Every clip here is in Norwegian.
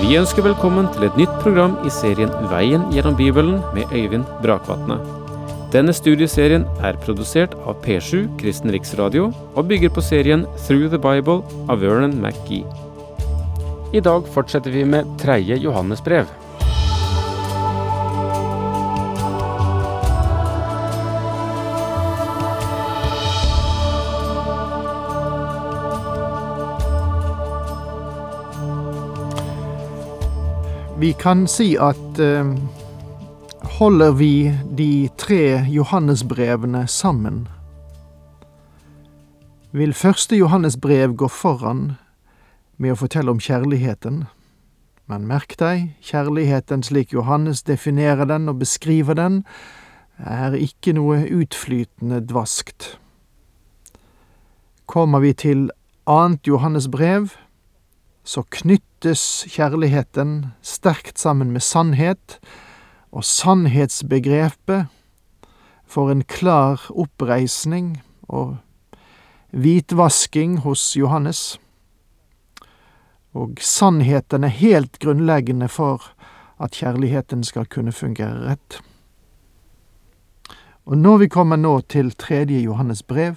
Vi ønsker velkommen til et nytt program i serien Veien gjennom Bibelen med Øyvind Brakvatne. Denne studieserien er produsert av P7 Kristen Riksradio og bygger på serien Through the Bible av Vernon McGee. I dag fortsetter vi med tredje Johannesbrev. Vi kan si at eh, holder vi de tre Johannesbrevene sammen, vil første Johannesbrev gå foran med å fortelle om kjærligheten. Men merk deg, kjærligheten slik Johannes definerer den og beskriver den, er ikke noe utflytende dvaskt. Kommer vi til annet Johannes brev, så knyttes kjærligheten sterkt sammen med sannhet, og sannhetsbegrepet får en klar oppreisning og hvitvasking hos Johannes. Og sannheten er helt grunnleggende for at kjærligheten skal kunne fungere rett. Og når vi kommer nå til tredje Johannes brev,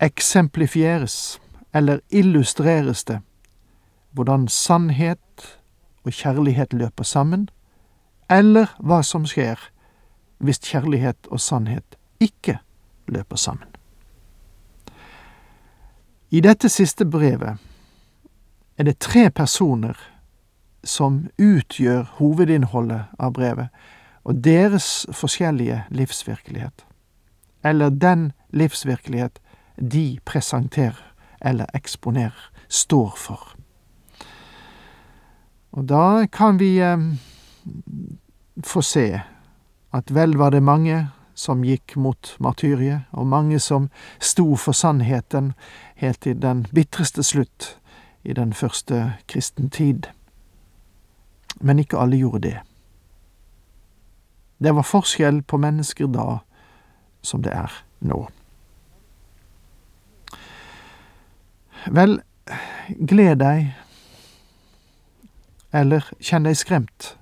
eksemplifieres, eller illustreres det, hvordan sannhet og kjærlighet løper sammen, eller hva som skjer hvis kjærlighet og sannhet ikke løper sammen. I dette siste brevet er det tre personer som utgjør hovedinnholdet av brevet, og deres forskjellige livsvirkelighet, eller den livsvirkelighet de presenterer eller eksponerer, står for. Og da kan vi eh, få se at vel var det mange som gikk mot martyriet, og mange som sto for sannheten helt til den bitreste slutt i den første kristen tid. Men ikke alle gjorde det. Det var forskjell på mennesker da som det er nå. Vel, gled deg, eller kjenn deg skremt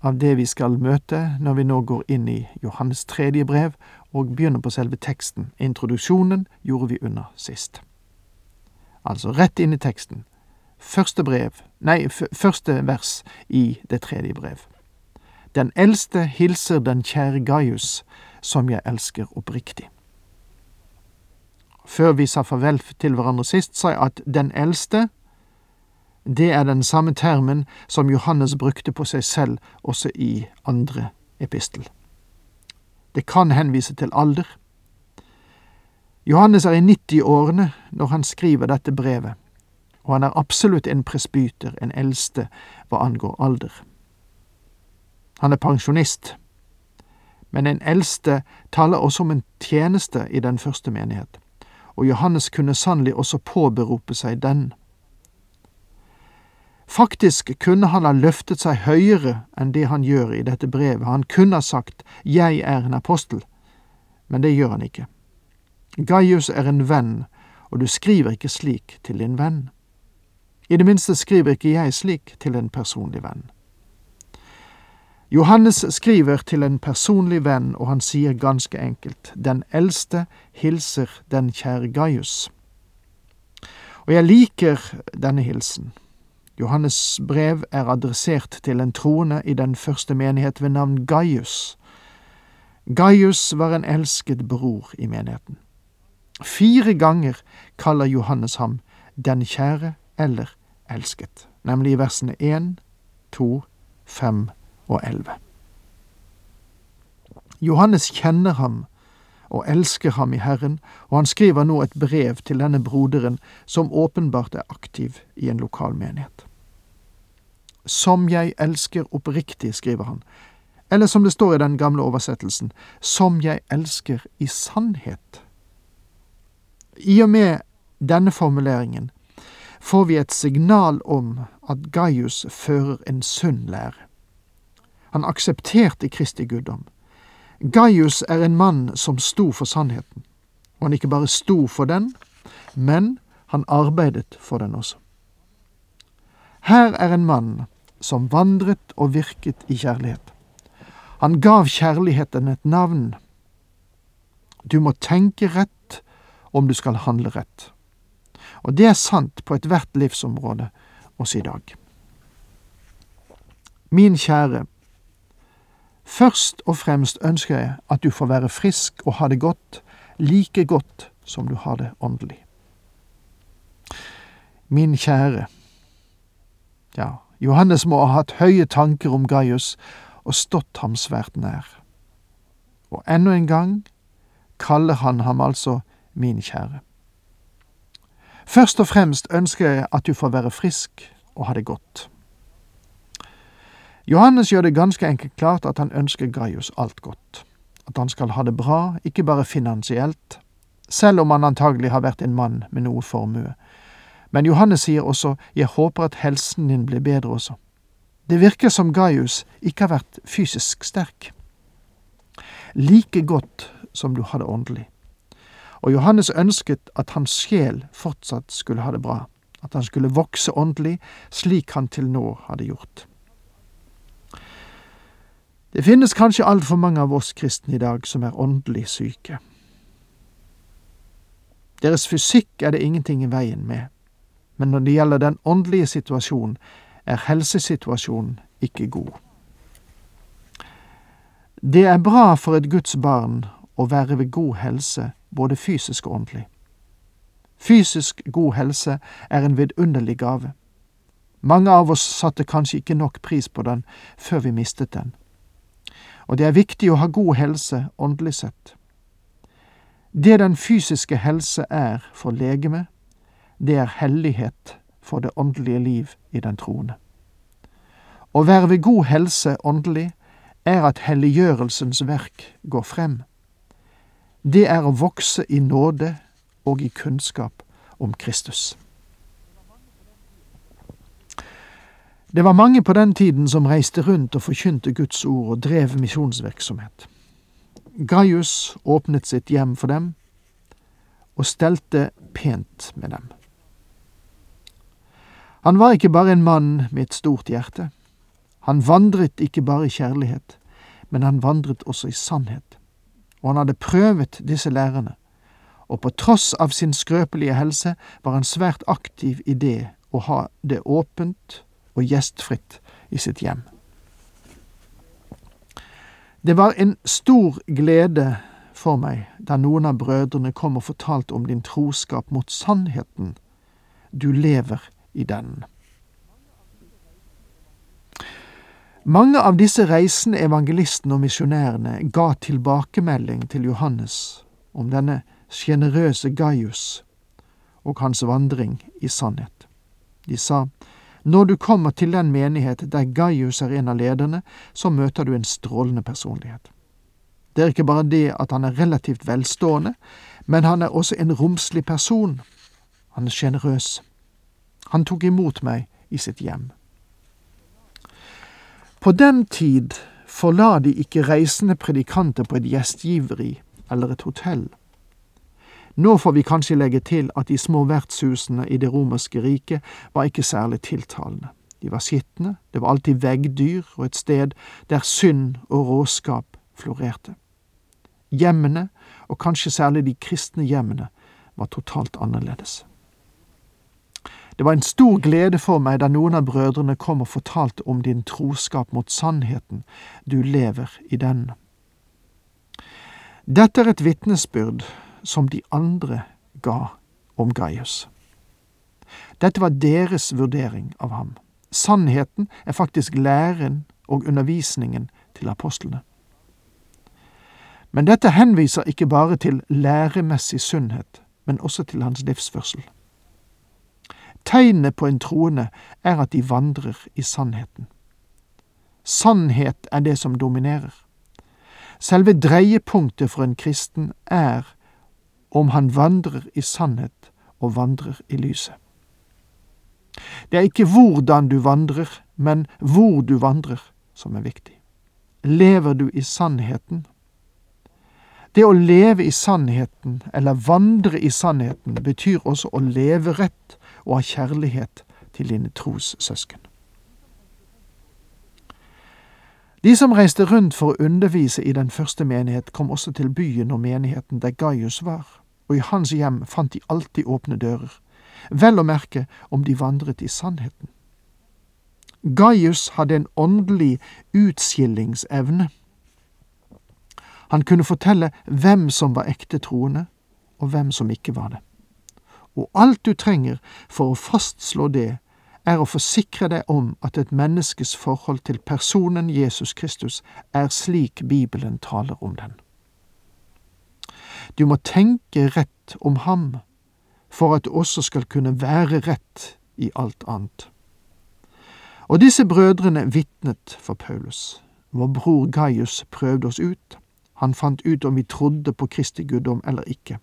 av det vi skal møte når vi nå går inn i Johannes tredje brev og begynner på selve teksten. Introduksjonen gjorde vi under sist. Altså rett inn i teksten. Første brev, nei, første vers i det tredje brev. Den eldste hilser den kjære Gaius, som jeg elsker oppriktig. Før vi sa farvel til hverandre sist, sa jeg at den eldste det er den samme termen som Johannes brukte på seg selv også i andre epistel. Det kan henvise til alder. Johannes er i 90-årene når han skriver dette brevet, og han er absolutt en presbyter, en eldste, hva angår alder. Han er pensjonist, men en eldste taler også om en tjeneste i den første menighet, og Johannes kunne sannelig også påberope seg den. Faktisk kunne han ha løftet seg høyere enn det han gjør i dette brevet, han kunne ha sagt Jeg er en apostel, men det gjør han ikke. Gaius er en venn, og du skriver ikke slik til din venn. I det minste skriver ikke jeg slik til en personlig venn. Johannes skriver til en personlig venn, og han sier ganske enkelt, Den eldste hilser den kjære Gaius. Og jeg liker denne hilsen. Johannes' brev er adressert til en troende i den første menighet ved navn Gaius. Gaius var en elsket bror i menigheten. Fire ganger kaller Johannes ham den kjære eller elsket, nemlig i versene én, to, fem og elleve. Johannes kjenner ham og elsker ham i Herren, og han skriver nå et brev til denne broderen som åpenbart er aktiv i en lokal menighet. Som jeg elsker oppriktig, skriver han. Eller som det står i den gamle oversettelsen, som jeg elsker i sannhet. I og med denne formuleringen får vi et signal om at Gaius fører en sunn lære. Han aksepterte Kristi guddom. Gaius er en mann som sto for sannheten, og han ikke bare sto for den, men han arbeidet for den også. Her er en mann som vandret og virket i kjærlighet. Han gav kjærligheten et navn. Du må tenke rett om du skal handle rett. Og det er sant på ethvert livsområde også i dag. Min kjære, først og fremst ønsker jeg at du får være frisk og ha det godt, like godt som du har det åndelig. Min kjære, ja, Johannes må ha hatt høye tanker om Gaius og stått ham svært nær. Og ennå en gang kaller han ham altså min kjære. Først og fremst ønsker jeg at du får være frisk og ha det godt. Johannes gjør det ganske enkelt klart at han ønsker Gaius alt godt. At han skal ha det bra, ikke bare finansielt, selv om han antagelig har vært en mann med noe formue. Men Johannes sier også jeg håper at helsen din blir bedre også. Det virker som Gaius ikke har vært fysisk sterk. Like godt som du har det åndelig. Og Johannes ønsket at hans sjel fortsatt skulle ha det bra, at han skulle vokse åndelig slik han til nå hadde gjort. Det finnes kanskje altfor mange av oss kristne i dag som er åndelig syke. Deres fysikk er det ingenting i veien med, men når det gjelder den åndelige situasjonen, er helsesituasjonen ikke god. Det er bra for et Guds barn å være ved god helse, både fysisk og åndelig. Fysisk god helse er en vidunderlig gave. Mange av oss satte kanskje ikke nok pris på den før vi mistet den. Og det er viktig å ha god helse åndelig sett. Det den fysiske helse er for legeme, det er hellighet for det åndelige liv i den troende. Å være ved god helse åndelig er at helliggjørelsens verk går frem. Det er å vokse i nåde og i kunnskap om Kristus. Det var mange på den tiden som reiste rundt og forkynte Guds ord og drev misjonsvirksomhet. Gaius åpnet sitt hjem for dem og stelte pent med dem. Han var ikke bare en mann med et stort hjerte. Han vandret ikke bare i kjærlighet, men han vandret også i sannhet. Og han hadde prøvet disse lærerne, og på tross av sin skrøpelige helse var han svært aktiv i det å ha det åpent og gjestfritt i sitt hjem. Det var en stor glede for meg da noen av brødrene kom og fortalte om din troskap mot sannheten. Du lever i den. Mange av disse reisende evangelistene og misjonærene ga tilbakemelding til Johannes om denne sjenerøse Gaius og hans vandring i sannhet. De sa, når du kommer til den menighet der Gaius er en av lederne, så møter du en strålende personlighet. Det er ikke bare det at han er relativt velstående, men han er også en romslig person. Han er sjenerøs. Han tok imot meg i sitt hjem. På den tid forla de ikke reisende predikanter på et gjestgiveri eller et hotell. Nå får vi kanskje legge til at de små vertshusene i det romerske riket var ikke særlig tiltalende. De var skitne, det var alltid veggdyr og et sted der synd og råskap florerte. Hjemmene, og kanskje særlig de kristne hjemmene, var totalt annerledes. Det var en stor glede for meg da noen av brødrene kom og fortalte om din troskap mot sannheten, du lever i den. Dette er et vitnesbyrd som de andre ga om Gaius. Dette var deres vurdering av ham. Sannheten er faktisk læren og undervisningen til apostlene. Men dette henviser ikke bare til læremessig sunnhet, men også til hans livsførsel. Tegnet på en troende er at de vandrer i sannheten. Sannhet er det som dominerer. Selve dreiepunktet for en kristen er om han vandrer i sannhet og vandrer i lyset. Det er ikke hvordan du vandrer, men hvor du vandrer, som er viktig. Lever du i sannheten? Det å leve i sannheten, eller vandre i sannheten, betyr også å leve rett og ha kjærlighet til dine trossøsken. De som reiste rundt for å undervise i den første menighet, kom også til byen og menigheten der Gaius var, og i hans hjem fant de alltid åpne dører, vel å merke om de vandret i sannheten. Gaius hadde en åndelig utskillingsevne. Han kunne fortelle hvem som var ekte troende, og hvem som ikke var det. Og alt du trenger for å fastslå det, er å forsikre deg om at et menneskes forhold til personen Jesus Kristus er slik Bibelen taler om den. Du må tenke rett om ham for at du også skal kunne være rett i alt annet. Og disse brødrene vitnet for Paulus. Vår bror Gaius prøvde oss ut. Han fant ut om vi trodde på Kristi guddom eller ikke.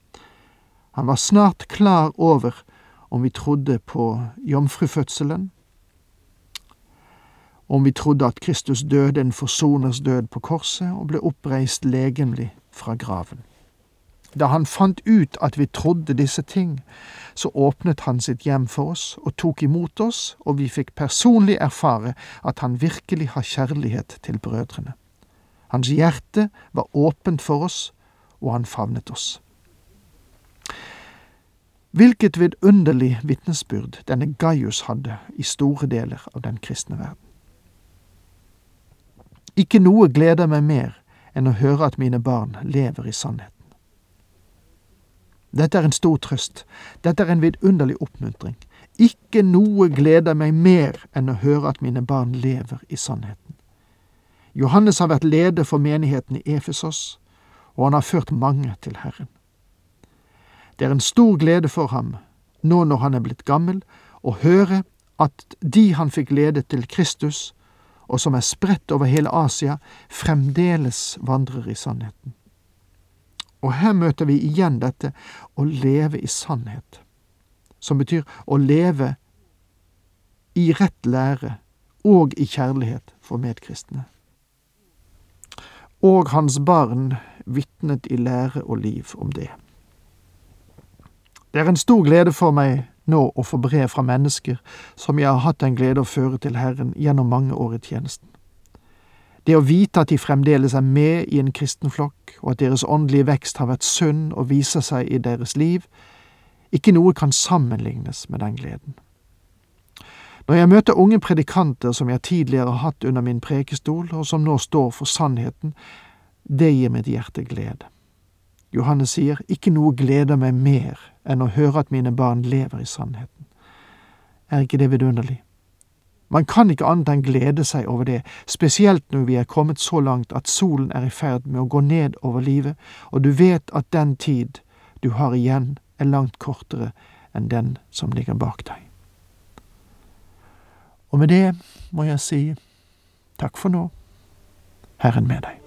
Han var snart klar over om vi trodde på jomfrufødselen, om vi trodde at Kristus døde en forsoners død på korset og ble oppreist legemlig fra graven. Da han fant ut at vi trodde disse ting, så åpnet han sitt hjem for oss og tok imot oss, og vi fikk personlig erfare at han virkelig har kjærlighet til brødrene. Hans hjerte var åpent for oss, og han favnet oss. Hvilket vidunderlig vitnesbyrd denne Gaius hadde i store deler av den kristne verden. Ikke noe gleder meg mer enn å høre at mine barn lever i sannheten. Dette er en stor trøst, dette er en vidunderlig oppmuntring. Ikke noe gleder meg mer enn å høre at mine barn lever i sannheten. Johannes har vært leder for menigheten i Efesos, og han har ført mange til Herren. Det er en stor glede for ham, nå når han er blitt gammel, å høre at de han fikk lede til Kristus, og som er spredt over hele Asia, fremdeles vandrer i sannheten. Og her møter vi igjen dette å leve i sannhet, som betyr å leve i rett lære og i kjærlighet for medkristne. Og hans barn vitnet i lære og liv om det. Det er en stor glede for meg nå å få brev fra mennesker som jeg har hatt den glede å føre til Herren gjennom mange år i tjenesten. Det å vite at de fremdeles er med i en kristen flokk, og at deres åndelige vekst har vært sunn og viser seg i deres liv, ikke noe kan sammenlignes med den gleden. Når jeg møter unge predikanter som jeg tidligere har hatt under min prekestol, og som nå står for sannheten, det gir mitt hjerte glede. Johannes sier, ikke noe gleder meg mer enn å høre at mine barn lever i sannheten. Er ikke det vidunderlig? Man kan ikke annet enn glede seg over det, spesielt når vi er kommet så langt at solen er i ferd med å gå ned over livet, og du vet at den tid du har igjen, er langt kortere enn den som ligger bak deg. Og med det må jeg si takk for nå, Herren med deg.